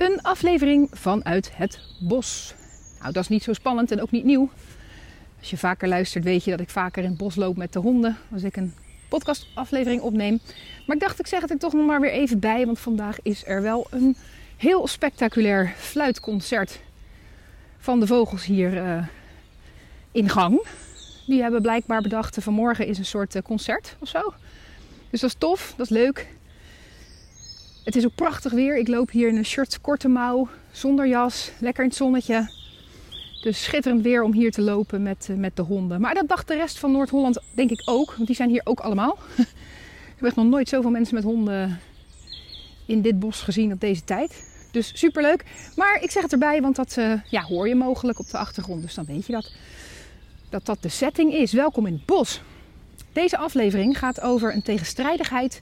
Een aflevering vanuit het bos. Nou, dat is niet zo spannend en ook niet nieuw. Als je vaker luistert, weet je dat ik vaker in het bos loop met de honden. Als ik een podcastaflevering opneem. Maar ik dacht, ik zeg het er toch nog maar weer even bij. Want vandaag is er wel een heel spectaculair fluitconcert van de vogels hier uh, in gang. Die hebben blijkbaar bedacht, vanmorgen is een soort uh, concert of zo. Dus dat is tof, dat is leuk. Het is ook prachtig weer. Ik loop hier in een shirt korte mouw, zonder jas, lekker in het zonnetje. Dus schitterend weer om hier te lopen met, uh, met de honden. Maar dat dacht de rest van Noord-Holland denk ik ook, want die zijn hier ook allemaal. ik heb echt nog nooit zoveel mensen met honden in dit bos gezien op deze tijd. Dus superleuk. Maar ik zeg het erbij, want dat uh, ja, hoor je mogelijk op de achtergrond. Dus dan weet je dat. Dat dat de setting is. Welkom in het bos. Deze aflevering gaat over een tegenstrijdigheid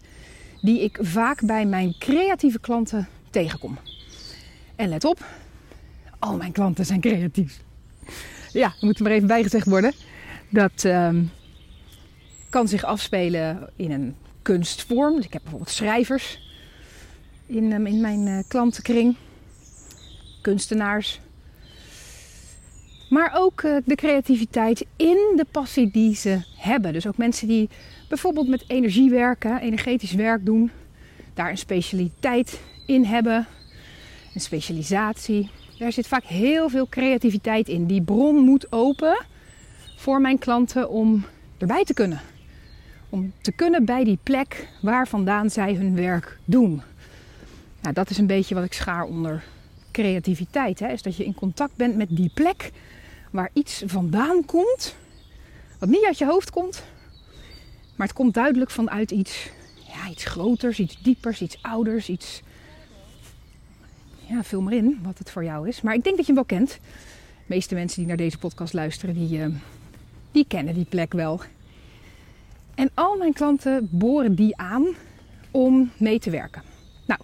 die ik vaak bij mijn creatieve klanten tegenkom. En let op, al mijn klanten zijn creatief. Ja, dat moet er maar even bijgezegd worden. Dat uh, kan zich afspelen in een kunstvorm. Dus ik heb bijvoorbeeld schrijvers in, um, in mijn uh, klantenkring, kunstenaars. Maar ook uh, de creativiteit in de passie die ze hebben. Dus ook mensen die bijvoorbeeld met energie werken, energetisch werk doen, daar een specialiteit in hebben, een specialisatie. Daar zit vaak heel veel creativiteit in. Die bron moet open voor mijn klanten om erbij te kunnen. Om te kunnen bij die plek waar vandaan zij hun werk doen. Nou, dat is een beetje wat ik schaar onder creativiteit. Hè? Is dat je in contact bent met die plek waar iets vandaan komt. Wat niet uit je hoofd komt. Maar het komt duidelijk vanuit iets, ja, iets groters, iets diepers, iets ouders, iets... Ja, vul maar in wat het voor jou is. Maar ik denk dat je hem wel kent. De meeste mensen die naar deze podcast luisteren, die, uh, die kennen die plek wel. En al mijn klanten boren die aan om mee te werken. Nou,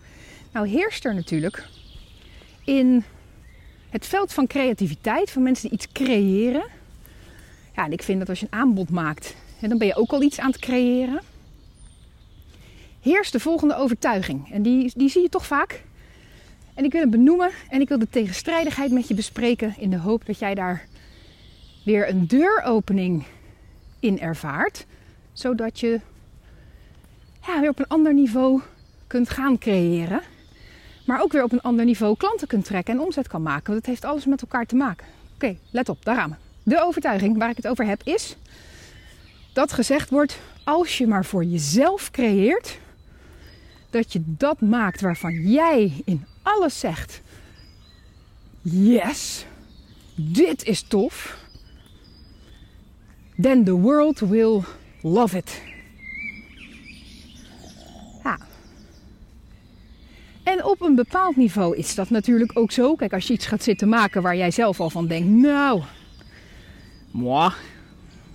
nou heerst er natuurlijk in het veld van creativiteit, van mensen die iets creëren. Ja, en ik vind dat als je een aanbod maakt, dan ben je ook al iets aan het creëren. Heerst de volgende overtuiging. En die, die zie je toch vaak. En ik wil hem benoemen en ik wil de tegenstrijdigheid met je bespreken in de hoop dat jij daar weer een deuropening in ervaart. Zodat je ja, weer op een ander niveau kunt gaan creëren. Maar ook weer op een ander niveau klanten kunt trekken en omzet kan maken. Want heeft alles met elkaar te maken. Oké, let op, daar gaan we. De overtuiging waar ik het over heb is dat gezegd wordt: als je maar voor jezelf creëert, dat je dat maakt waarvan jij in alles zegt: Yes, dit is tof. Then the world will love it. En op een bepaald niveau is dat natuurlijk ook zo. Kijk, als je iets gaat zitten maken waar jij zelf al van denkt: Nou, moi,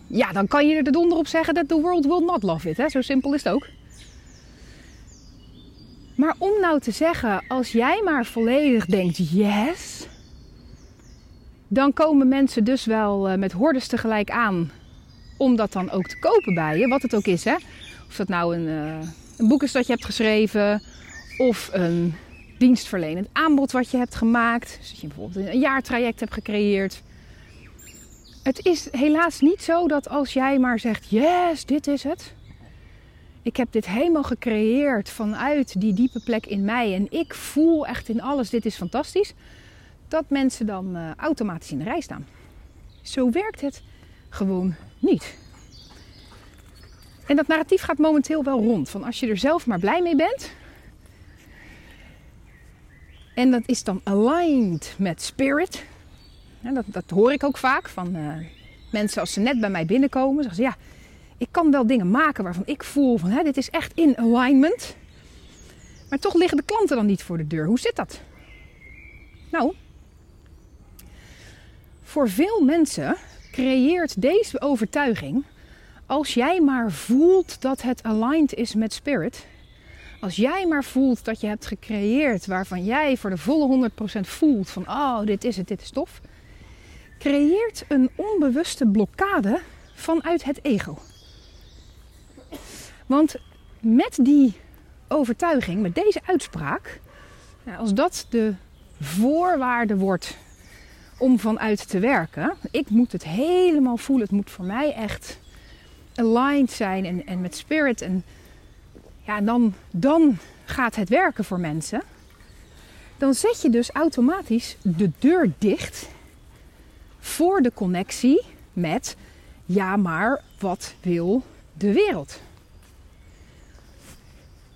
ja, dan kan je er de donder op zeggen dat the world will not love it. Hè? Zo simpel is het ook. Maar om nou te zeggen, als jij maar volledig denkt yes, dan komen mensen dus wel uh, met hordes tegelijk aan om dat dan ook te kopen bij je, wat het ook is. Hè? Of dat nou een, uh, een boek is dat je hebt geschreven, of een dienstverlenend aanbod wat je hebt gemaakt. Dus dat je bijvoorbeeld een jaartraject hebt gecreëerd. Het is helaas niet zo dat als jij maar zegt: Yes, dit is het. Ik heb dit helemaal gecreëerd vanuit die diepe plek in mij. En ik voel echt in alles: dit is fantastisch. Dat mensen dan uh, automatisch in de rij staan. Zo werkt het gewoon niet. En dat narratief gaat momenteel wel rond. Van als je er zelf maar blij mee bent. En dat is dan aligned met spirit. Dat, dat, hoor ik ook vaak van uh, mensen als ze net bij mij binnenkomen. Zeggen ze ja, ik kan wel dingen maken waarvan ik voel van hè, dit is echt in alignment. Maar toch liggen de klanten dan niet voor de deur. Hoe zit dat? Nou, voor veel mensen creëert deze overtuiging als jij maar voelt dat het aligned is met spirit. Als jij maar voelt dat je hebt gecreëerd waarvan jij voor de volle 100% voelt van oh, dit is het, dit is tof creëert een onbewuste blokkade vanuit het ego. Want met die overtuiging, met deze uitspraak, als dat de voorwaarde wordt om vanuit te werken. Ik moet het helemaal voelen. Het moet voor mij echt aligned zijn en, en met spirit. En ja, dan, dan gaat het werken voor mensen. Dan zet je dus automatisch de deur dicht voor de connectie met ja, maar wat wil de wereld?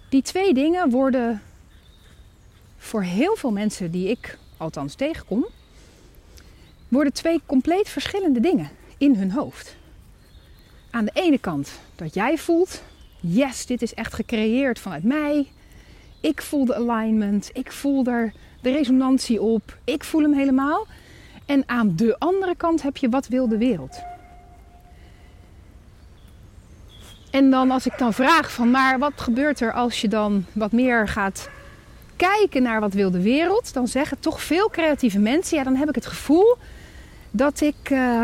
Die twee dingen worden voor heel veel mensen die ik althans tegenkom, worden twee compleet verschillende dingen in hun hoofd. Aan de ene kant dat jij voelt, yes, dit is echt gecreëerd vanuit mij. Ik voel de alignment, ik voel er de resonantie op, ik voel hem helemaal. En aan de andere kant heb je wat wil de wereld. En dan als ik dan vraag van, maar wat gebeurt er als je dan wat meer gaat kijken naar wat wil de wereld, dan zeggen toch veel creatieve mensen, ja, dan heb ik het gevoel dat ik, uh,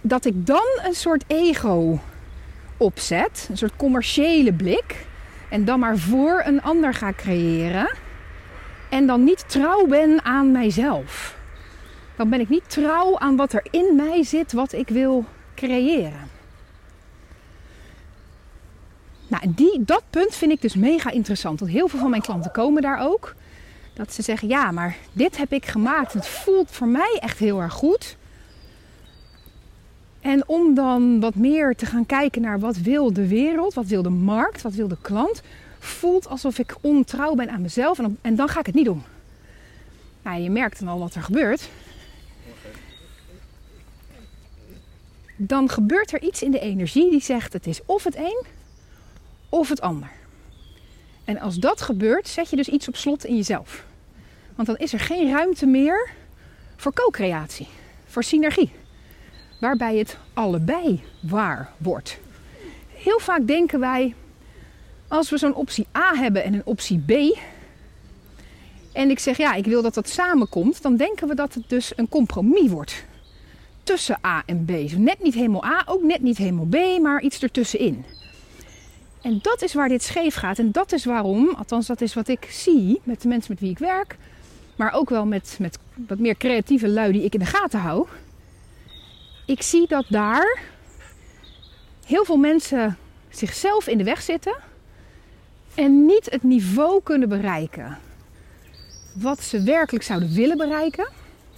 dat ik dan een soort ego opzet, een soort commerciële blik, en dan maar voor een ander ga creëren, en dan niet trouw ben aan mijzelf. Dan ben ik niet trouw aan wat er in mij zit, wat ik wil creëren. Nou, die, dat punt vind ik dus mega interessant. Want heel veel van mijn klanten komen daar ook. Dat ze zeggen, ja, maar dit heb ik gemaakt. Het voelt voor mij echt heel erg goed. En om dan wat meer te gaan kijken naar wat wil de wereld, wat wil de markt, wat wil de klant, voelt alsof ik ontrouw ben aan mezelf en, dan ga ik het niet doen. Nou, je merkt dan al wat er gebeurt. Dan gebeurt er iets in de energie die zegt: het is of het een of het ander. En als dat gebeurt, zet je dus iets op slot in jezelf. Want dan is er geen ruimte meer voor co-creatie, voor synergie. Waarbij het allebei waar wordt. Heel vaak denken wij, als we zo'n optie A hebben en een optie B. En ik zeg ja, ik wil dat dat samenkomt. Dan denken we dat het dus een compromis wordt. Tussen A en B. Dus net niet helemaal A, ook net niet helemaal B, maar iets ertussenin. En dat is waar dit scheef gaat. En dat is waarom, althans dat is wat ik zie met de mensen met wie ik werk. Maar ook wel met, met wat meer creatieve lui die ik in de gaten hou. Ik zie dat daar heel veel mensen zichzelf in de weg zitten. En niet het niveau kunnen bereiken wat ze werkelijk zouden willen bereiken.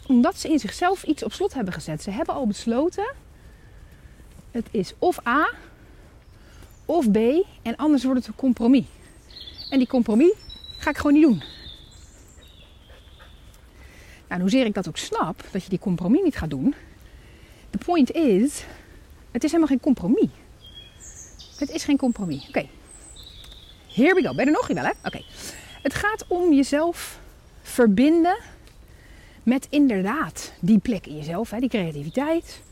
Omdat ze in zichzelf iets op slot hebben gezet. Ze hebben al besloten. Het is of A of B en anders wordt het een compromis. En die compromis ga ik gewoon niet doen. Nou, hoezeer ik dat ook snap, dat je die compromis niet gaat doen. De point is, het is helemaal geen compromis. Het is geen compromis. Oké. Here we go. Ben je er nog? wel, hè? Oké. Het gaat om jezelf verbinden met inderdaad die plek in jezelf, hè, die creativiteit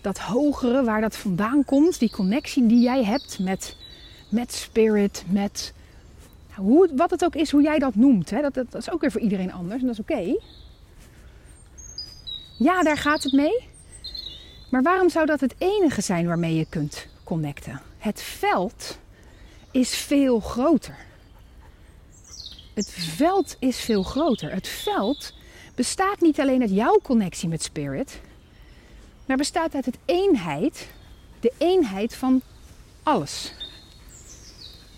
dat hogere, waar dat vandaan komt, die connectie die jij hebt met, met spirit, met hoe, wat het ook is, hoe jij dat noemt. Hè? Dat, dat, is ook weer voor iedereen anders en dat is oké. Ja, daar gaat het mee. Maar waarom zou dat het enige zijn waarmee je kunt connecten? Het veld is veel groter. Het veld is veel groter. Het veld bestaat niet alleen uit jouw connectie met spirit, maar bestaat uit het eenheid, de eenheid van alles.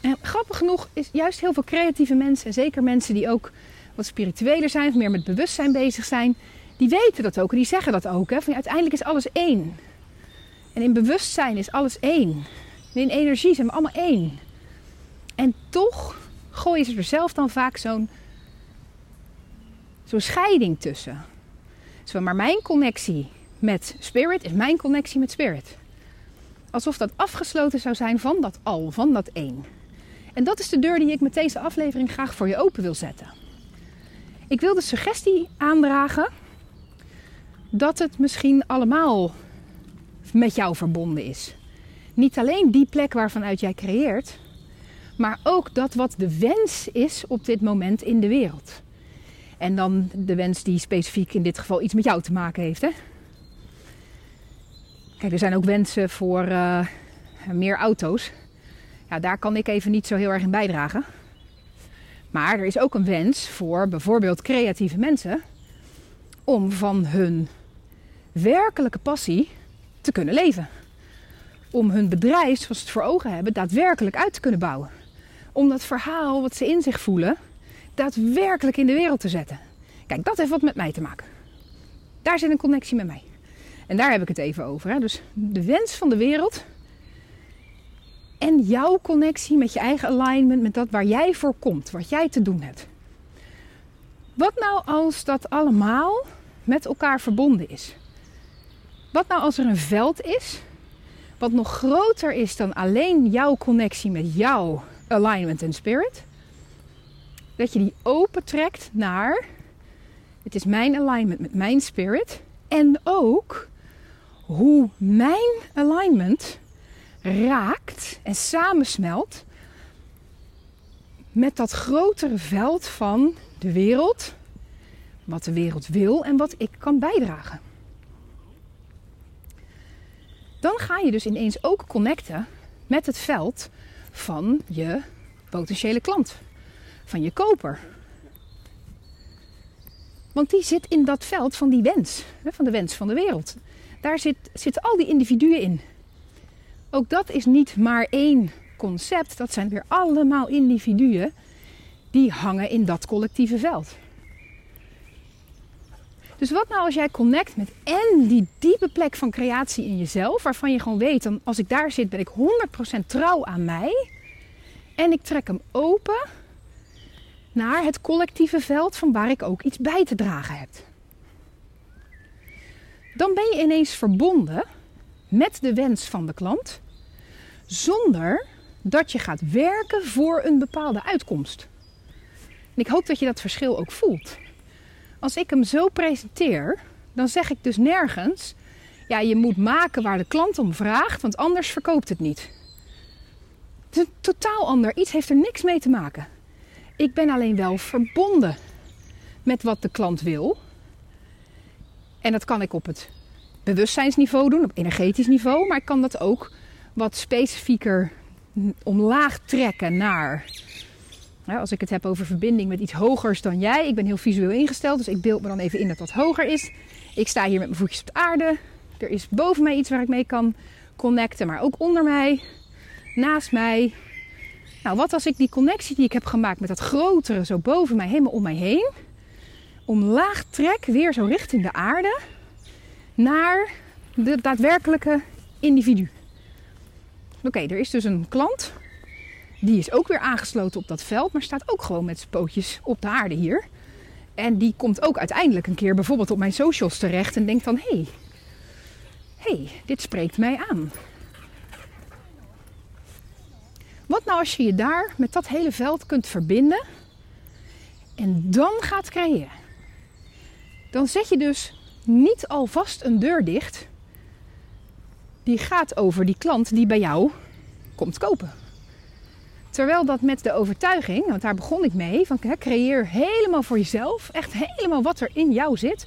En grappig genoeg is juist heel veel creatieve mensen, en zeker mensen die ook wat spiritueler zijn, of meer met bewustzijn bezig zijn, die weten dat ook en die zeggen dat ook. Hè, van, uiteindelijk is alles één. En in bewustzijn is alles één. En in energie zijn we allemaal één. En toch gooien ze er zelf dan vaak zo'n zo'n scheiding tussen. Zo, maar mijn connectie met spirit is mijn connectie met spirit. Alsof dat afgesloten zou zijn van dat al, van dat één. En dat is de deur die ik met deze aflevering graag voor je open wil zetten. Ik wil de suggestie aandragen dat het misschien allemaal met jou verbonden is. Niet alleen die plek waarvanuit jij creëert, maar ook dat wat de wens is op dit moment in de wereld. En dan de wens die specifiek in dit geval iets met jou te maken heeft. Hè? Kijk, er zijn ook wensen voor uh, meer auto's. Ja, daar kan ik even niet zo heel erg in bijdragen. Maar er is ook een wens voor bijvoorbeeld creatieve mensen om van hun werkelijke passie te kunnen leven. Om hun bedrijf, zoals ze het voor ogen hebben, daadwerkelijk uit te kunnen bouwen. Om dat verhaal wat ze in zich voelen, daadwerkelijk in de wereld te zetten. Kijk, dat heeft wat met mij te maken. Daar zit een connectie met mij. En daar heb ik het even over. Hè? Dus de wens van de wereld en jouw connectie met je eigen alignment, met dat waar jij voor komt, wat jij te doen hebt. Wat nou als dat allemaal met elkaar verbonden is? Wat nou als er een veld is wat nog groter is dan alleen jouw connectie met jouw alignment en spirit? Dat je die opentrekt naar het is mijn alignment met mijn spirit en ook hoe mijn alignment raakt en samensmelt met dat grotere veld van de wereld, wat de wereld wil en wat ik kan bijdragen. Dan ga je dus ineens ook connecten met het veld van je potentiële klant, van je koper. Want die zit in dat veld van die wens, van de wens van de wereld. Daar zit, zitten al die individuen in. Ook dat is niet maar één concept, dat zijn weer allemaal individuen die hangen in dat collectieve veld. Dus wat nou als jij connect met en die diepe plek van creatie in jezelf, waarvan je gewoon weet, dan als ik daar zit ben ik 100% trouw aan mij. En ik trek hem open naar het collectieve veld van waar ik ook iets bij te dragen heb. Dan ben je ineens verbonden met de wens van de klant, zonder dat je gaat werken voor een bepaalde uitkomst. En ik hoop dat je dat verschil ook voelt. Als ik hem zo presenteer, dan zeg ik dus nergens: ja, je moet maken waar de klant om vraagt, want anders verkoopt het niet. Het is een totaal ander iets, heeft er niks mee te maken. Ik ben alleen wel verbonden met wat de klant wil. En dat kan ik op het bewustzijnsniveau doen, op energetisch niveau, maar ik kan dat ook wat specifieker omlaag trekken naar. Als ik het heb over verbinding met iets hogers dan jij. Ik ben heel visueel ingesteld, dus ik beeld me dan even in dat dat hoger is. Ik sta hier met mijn voetjes op de aarde. Er is boven mij iets waar ik mee kan connecten, maar ook onder mij, naast mij. Nou, wat als ik die connectie die ik heb gemaakt met dat grotere zo boven mij, helemaal om mij heen, omlaag trek, weer zo richting de aarde, naar de daadwerkelijke individu. Oké, er is dus een klant. Die is ook weer aangesloten op dat veld, maar staat ook gewoon met zijn pootjes op de aarde hier. En die komt ook uiteindelijk een keer bijvoorbeeld op mijn socials terecht en denkt dan: hé, hey, hey, dit spreekt mij aan. Wat nou als je je daar met dat hele veld kunt verbinden en dan gaat creëren? Dan zet je dus niet alvast een deur dicht die gaat over die klant die bij jou komt kopen. Terwijl dat met de overtuiging, want daar begon ik mee, van creëer helemaal voor jezelf, echt helemaal wat er in jou zit.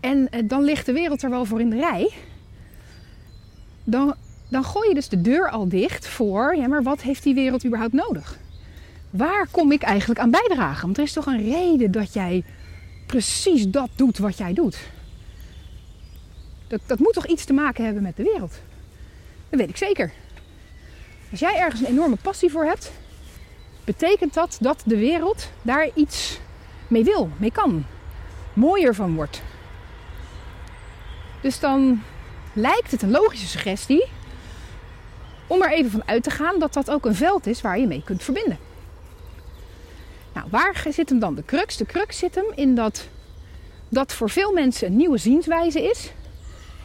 En eh, dan ligt de wereld er wel voor in de rij. Dan, dan gooi je dus de deur al dicht voor, ja, maar wat heeft die wereld überhaupt nodig? Waar kom ik eigenlijk aan bijdragen? Want er is toch een reden dat jij precies dat doet wat jij doet. Dat, dat moet toch iets te maken hebben met de wereld? Dat weet ik zeker. Als jij ergens een enorme passie voor hebt, betekent dat dat de wereld daar iets mee wil, mee kan, mooier van wordt. Dus dan lijkt het een logische suggestie om er even van uit te gaan dat dat ook een veld is waar je mee kunt verbinden. Nou, waar zit hem dan de crux? De crux zit hem in dat dat voor veel mensen een nieuwe zienswijze is.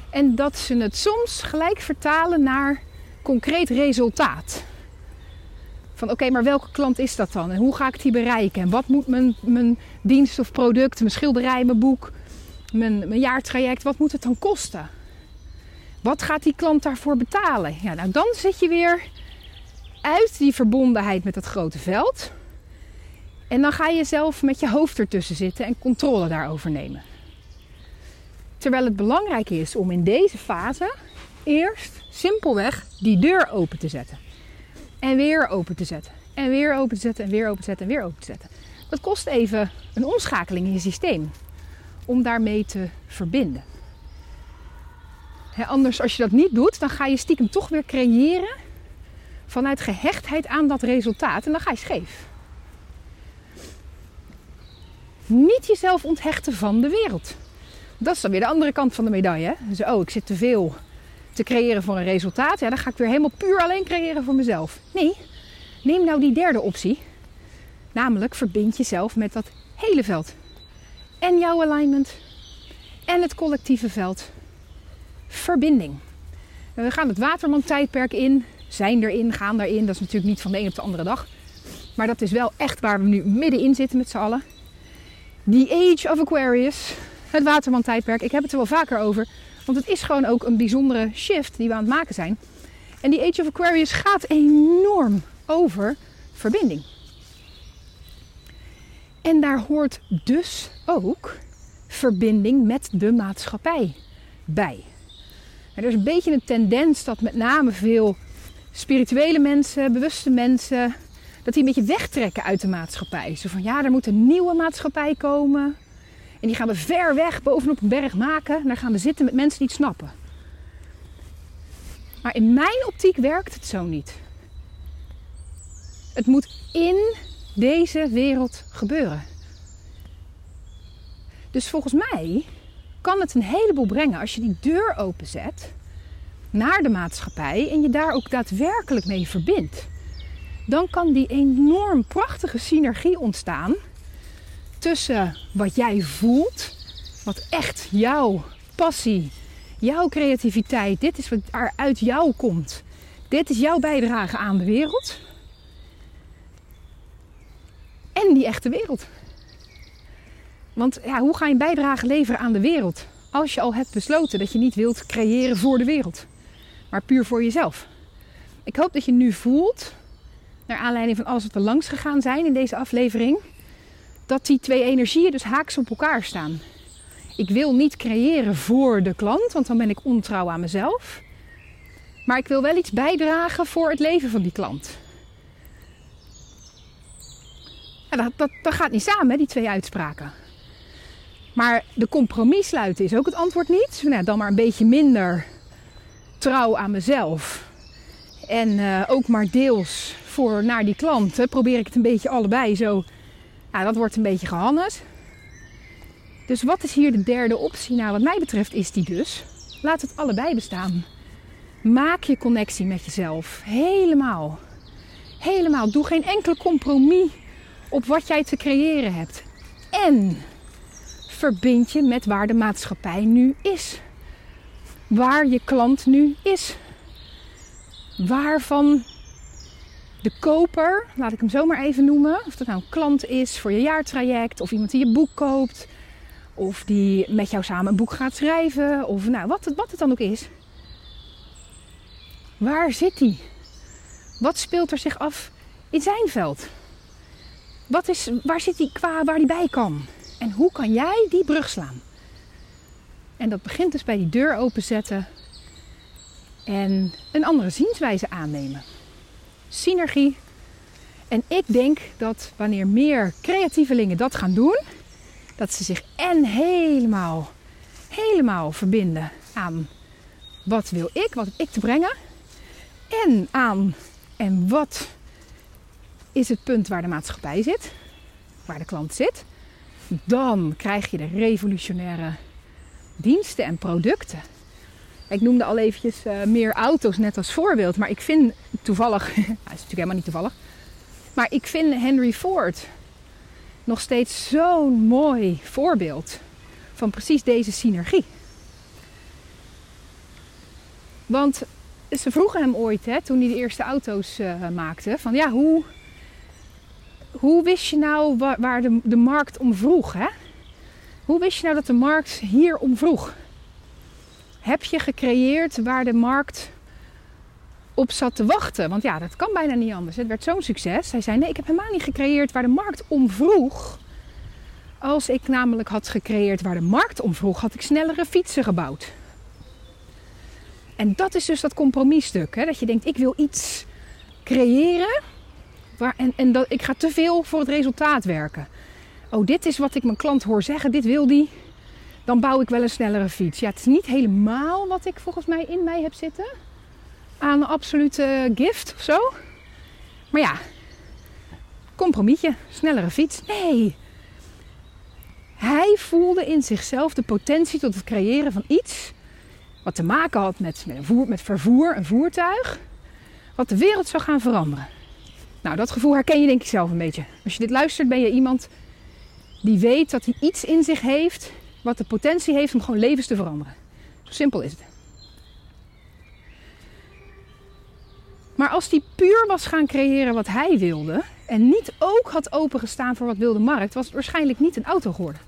En dat ze het soms gelijk vertalen naar concreet resultaat. Van oké, maar welke klant is dat dan? En hoe ga ik die bereiken? En wat moet mijn, mijn dienst of product, mijn schilderij, mijn boek, mijn, mijn jaartraject, wat moet het dan kosten? Wat gaat die klant daarvoor betalen? Ja, nou dan zit je weer uit die verbondenheid met dat grote veld. En dan ga je zelf met je hoofd ertussen zitten en controle daarover nemen. Terwijl het belangrijk is om in deze fase eerst simpelweg die deur open te zetten. En weer open te zetten. En weer open te zetten en weer open te zetten en weer open te zetten. Dat kost even een omschakeling in je systeem om daarmee te verbinden. anders, als je dat niet doet, dan ga je stiekem toch weer creëren vanuit gehechtheid aan dat resultaat en dan ga je scheef. Niet jezelf onthechten van de wereld. Dat is dan weer de andere kant van de medaille. Hè? Dus, oh, ik zit te veel te creëren voor een resultaat. Ja, dan ga ik weer helemaal puur alleen creëren voor mezelf. Nee, neem nou die derde optie. Namelijk verbind jezelf met dat hele veld. En jouw alignment. En het collectieve veld. Verbinding. We gaan het Waterman-tijdperk in. Zijn erin, gaan daarin. Dat is natuurlijk niet van de een op de andere dag. Maar dat is wel echt waar we nu middenin zitten met z'n allen. The Age of Aquarius. Het Waterman-tijdperk. Ik heb het er wel vaker over. Want het is gewoon ook een bijzondere shift die we aan het maken zijn. En die Age of Aquarius gaat enorm over verbinding. En daar hoort dus ook verbinding met de maatschappij bij. er is een beetje een tendens dat met name veel spirituele mensen, bewuste mensen, dat die een beetje wegtrekken uit de maatschappij. Zo van ja, er moet een nieuwe maatschappij komen. En die gaan we ver weg bovenop een berg maken. En daar gaan we zitten met mensen die het snappen. Maar in mijn optiek werkt het zo niet. Het moet in deze wereld gebeuren. Dus volgens mij kan het een heleboel brengen als je die deur openzet naar de maatschappij en je daar ook daadwerkelijk mee verbindt. Dan kan die enorm prachtige synergie ontstaan tussen wat jij voelt, wat echt jouw passie, jouw creativiteit, dit is wat er uit jou komt. Dit is jouw bijdrage aan de wereld. En die echte wereld. Want ja, hoe ga je een bijdrage leveren aan de wereld als je al hebt besloten dat je niet wilt creëren voor de wereld, maar puur voor jezelf? Ik hoop dat je nu voelt, naar aanleiding van alles wat er langs gegaan zijn in deze aflevering, dat die twee energieën dus haaks op elkaar staan. Ik wil niet creëren voor de klant, want dan ben ik ontrouw aan mezelf. Maar ik wil wel iets bijdragen voor het leven van die klant. dat, dat, dat gaat niet samen, die twee uitspraken. Maar de compromis sluiten is ook het antwoord niet. Nou, dan maar een beetje minder trouw aan mezelf. En uh, ook maar deels voor naar die klant. Probeer ik het een beetje allebei zo nou, dat wordt een beetje gehannes. Dus wat is hier de derde optie? Nou, wat mij betreft is die dus. Laat het allebei bestaan. Maak je connectie met jezelf. Helemaal. Helemaal. Doe geen enkel compromis op wat jij te creëren hebt. En verbind je met waar de maatschappij nu is. Waar je klant nu is. Waarvan de koper, laat ik hem zo maar even noemen, of dat nou een klant is voor je jaartraject, of iemand die je boek koopt, of die met jou samen een boek gaat schrijven, of nou, wat het, wat het dan ook is. Waar zit hij? Wat speelt er zich af in zijn veld? Wat is, waar zit hij qua waar hij bij kan? En hoe kan jij die brug slaan? En dat begint dus bij die deur openzetten en een andere zienswijze aannemen synergie. En ik denk dat wanneer meer creatievelingen dat gaan doen, dat ze zich en helemaal, helemaal verbinden aan wat wil ik, wat ik te brengen. En aan en wat is het punt waar de maatschappij zit, waar de klant zit. Dan krijg je de revolutionaire diensten en producten ik noemde al eventjes uh, meer auto's net als voorbeeld. Maar ik vind toevallig, hij is natuurlijk helemaal niet toevallig. Maar ik vind Henry Ford nog steeds zo'n mooi voorbeeld van precies deze synergie. Want ze vroegen hem ooit, hè, toen hij de eerste auto's uh, maakte, van ja, hoe, hoe wist je nou waar, waar de, de markt om vroeg? Hè? Hoe wist je nou dat de markt hier om vroeg? Heb je gecreëerd waar de markt op zat te wachten? Want ja, dat kan bijna niet anders. Het werd zo'n succes. Hij zei: Nee, ik heb helemaal niet gecreëerd waar de markt om vroeg. Als ik namelijk had gecreëerd waar de markt om vroeg, had ik snellere fietsen gebouwd. En dat is dus dat compromisstuk. Hè? Dat je denkt: ik wil iets creëren. Waar, en ik ga te veel voor het resultaat werken. Oh, dit is wat ik mijn klant hoor zeggen, dit wil die. Dan bouw ik wel een snellere fiets. Ja, het is niet helemaal wat ik volgens mij in mij heb zitten. Aan absolute gift of zo. Maar ja, compromisje, snellere fiets. Nee. Hij voelde in zichzelf de potentie tot het creëren van iets wat te maken had met, met, met vervoer, een voertuig, wat de wereld zou gaan veranderen. Nou, dat gevoel herken je denk ik zelf een beetje. Als je dit luistert, ben je iemand die weet dat hij iets in zich heeft wat de potentie heeft om gewoon levens te veranderen. Zo simpel is het. Maar als hij puur was gaan creëren wat hij wilde en niet ook had opengestaan voor wat wilde markt, was het waarschijnlijk niet een auto geworden.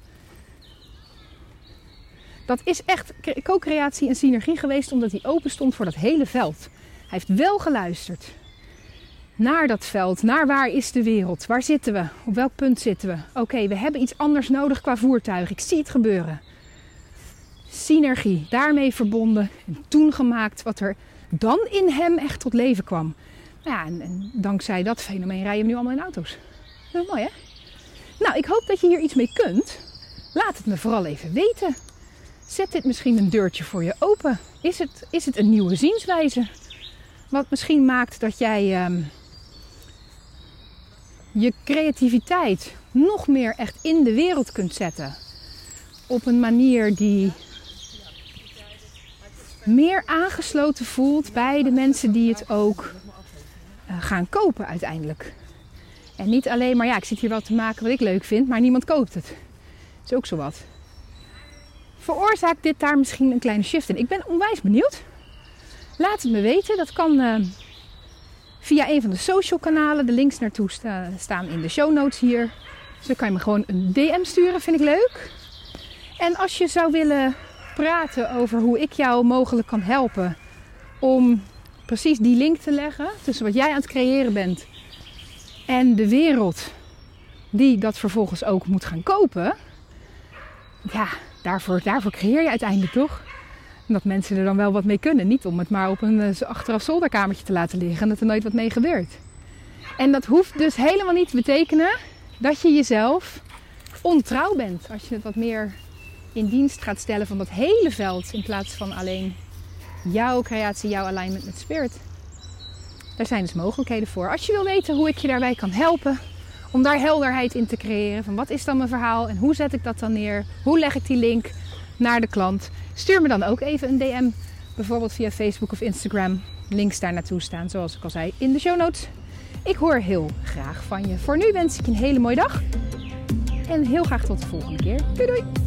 Dat is echt co-creatie en synergie geweest omdat hij open stond voor dat hele veld. Hij heeft wel geluisterd naar dat veld, naar waar is de wereld, waar zitten we, op welk punt zitten we. Oké, we hebben iets anders nodig qua voertuig, ik zie het gebeuren. Synergie, daarmee verbonden en toen gemaakt wat er dan in hem echt tot leven kwam. Nou ja, en, dankzij dat fenomeen rijden we nu allemaal in auto's. Dat mooi hè? Nou, ik hoop dat je hier iets mee kunt. Laat het me vooral even weten. Zet dit misschien een deurtje voor je open? Is het, is het een nieuwe zienswijze? Wat misschien maakt dat jij um, je creativiteit nog meer echt in de wereld kunt zetten. Op een manier die meer aangesloten voelt bij de mensen die het ook uh, gaan kopen uiteindelijk. En niet alleen maar, ja, ik zit hier wel te maken wat ik leuk vind, maar niemand koopt het. Is ook zo wat veroorzaakt dit daar misschien een kleine shift in? Ik ben onwijs benieuwd. Laat het me weten. Dat kan uh, via een van de social kanalen. De links naartoe sta, staan in de show notes hier. Dus dan kan je me gewoon een DM sturen, vind ik leuk. En als je zou willen praten over hoe ik jou mogelijk kan helpen om precies die link te leggen tussen wat jij aan het creëren bent en de wereld die dat vervolgens ook moet gaan kopen. Ja, daarvoor, daarvoor creëer je uiteindelijk toch? Dat mensen er dan wel wat mee kunnen. Niet om het maar op een uh, achteraf zolderkamertje te laten liggen en dat er nooit wat mee gebeurt. En dat hoeft dus helemaal niet te betekenen dat je jezelf ontrouw bent. Als je het wat meer in dienst gaat stellen van dat hele veld in plaats van alleen jouw creatie, jouw alignment met spirit. Daar zijn dus mogelijkheden voor. Als je wil weten hoe ik je daarbij kan helpen, om daar helderheid in te creëren. Van wat is dan mijn verhaal en hoe zet ik dat dan neer? Hoe leg ik die link naar de klant? Stuur me dan ook even een DM. Bijvoorbeeld via Facebook of Instagram. Links daar naartoe staan, zoals ik al zei, in de show notes. Ik hoor heel graag van je. Voor nu wens ik je een hele mooie dag. En heel graag tot de volgende keer. Doei doei!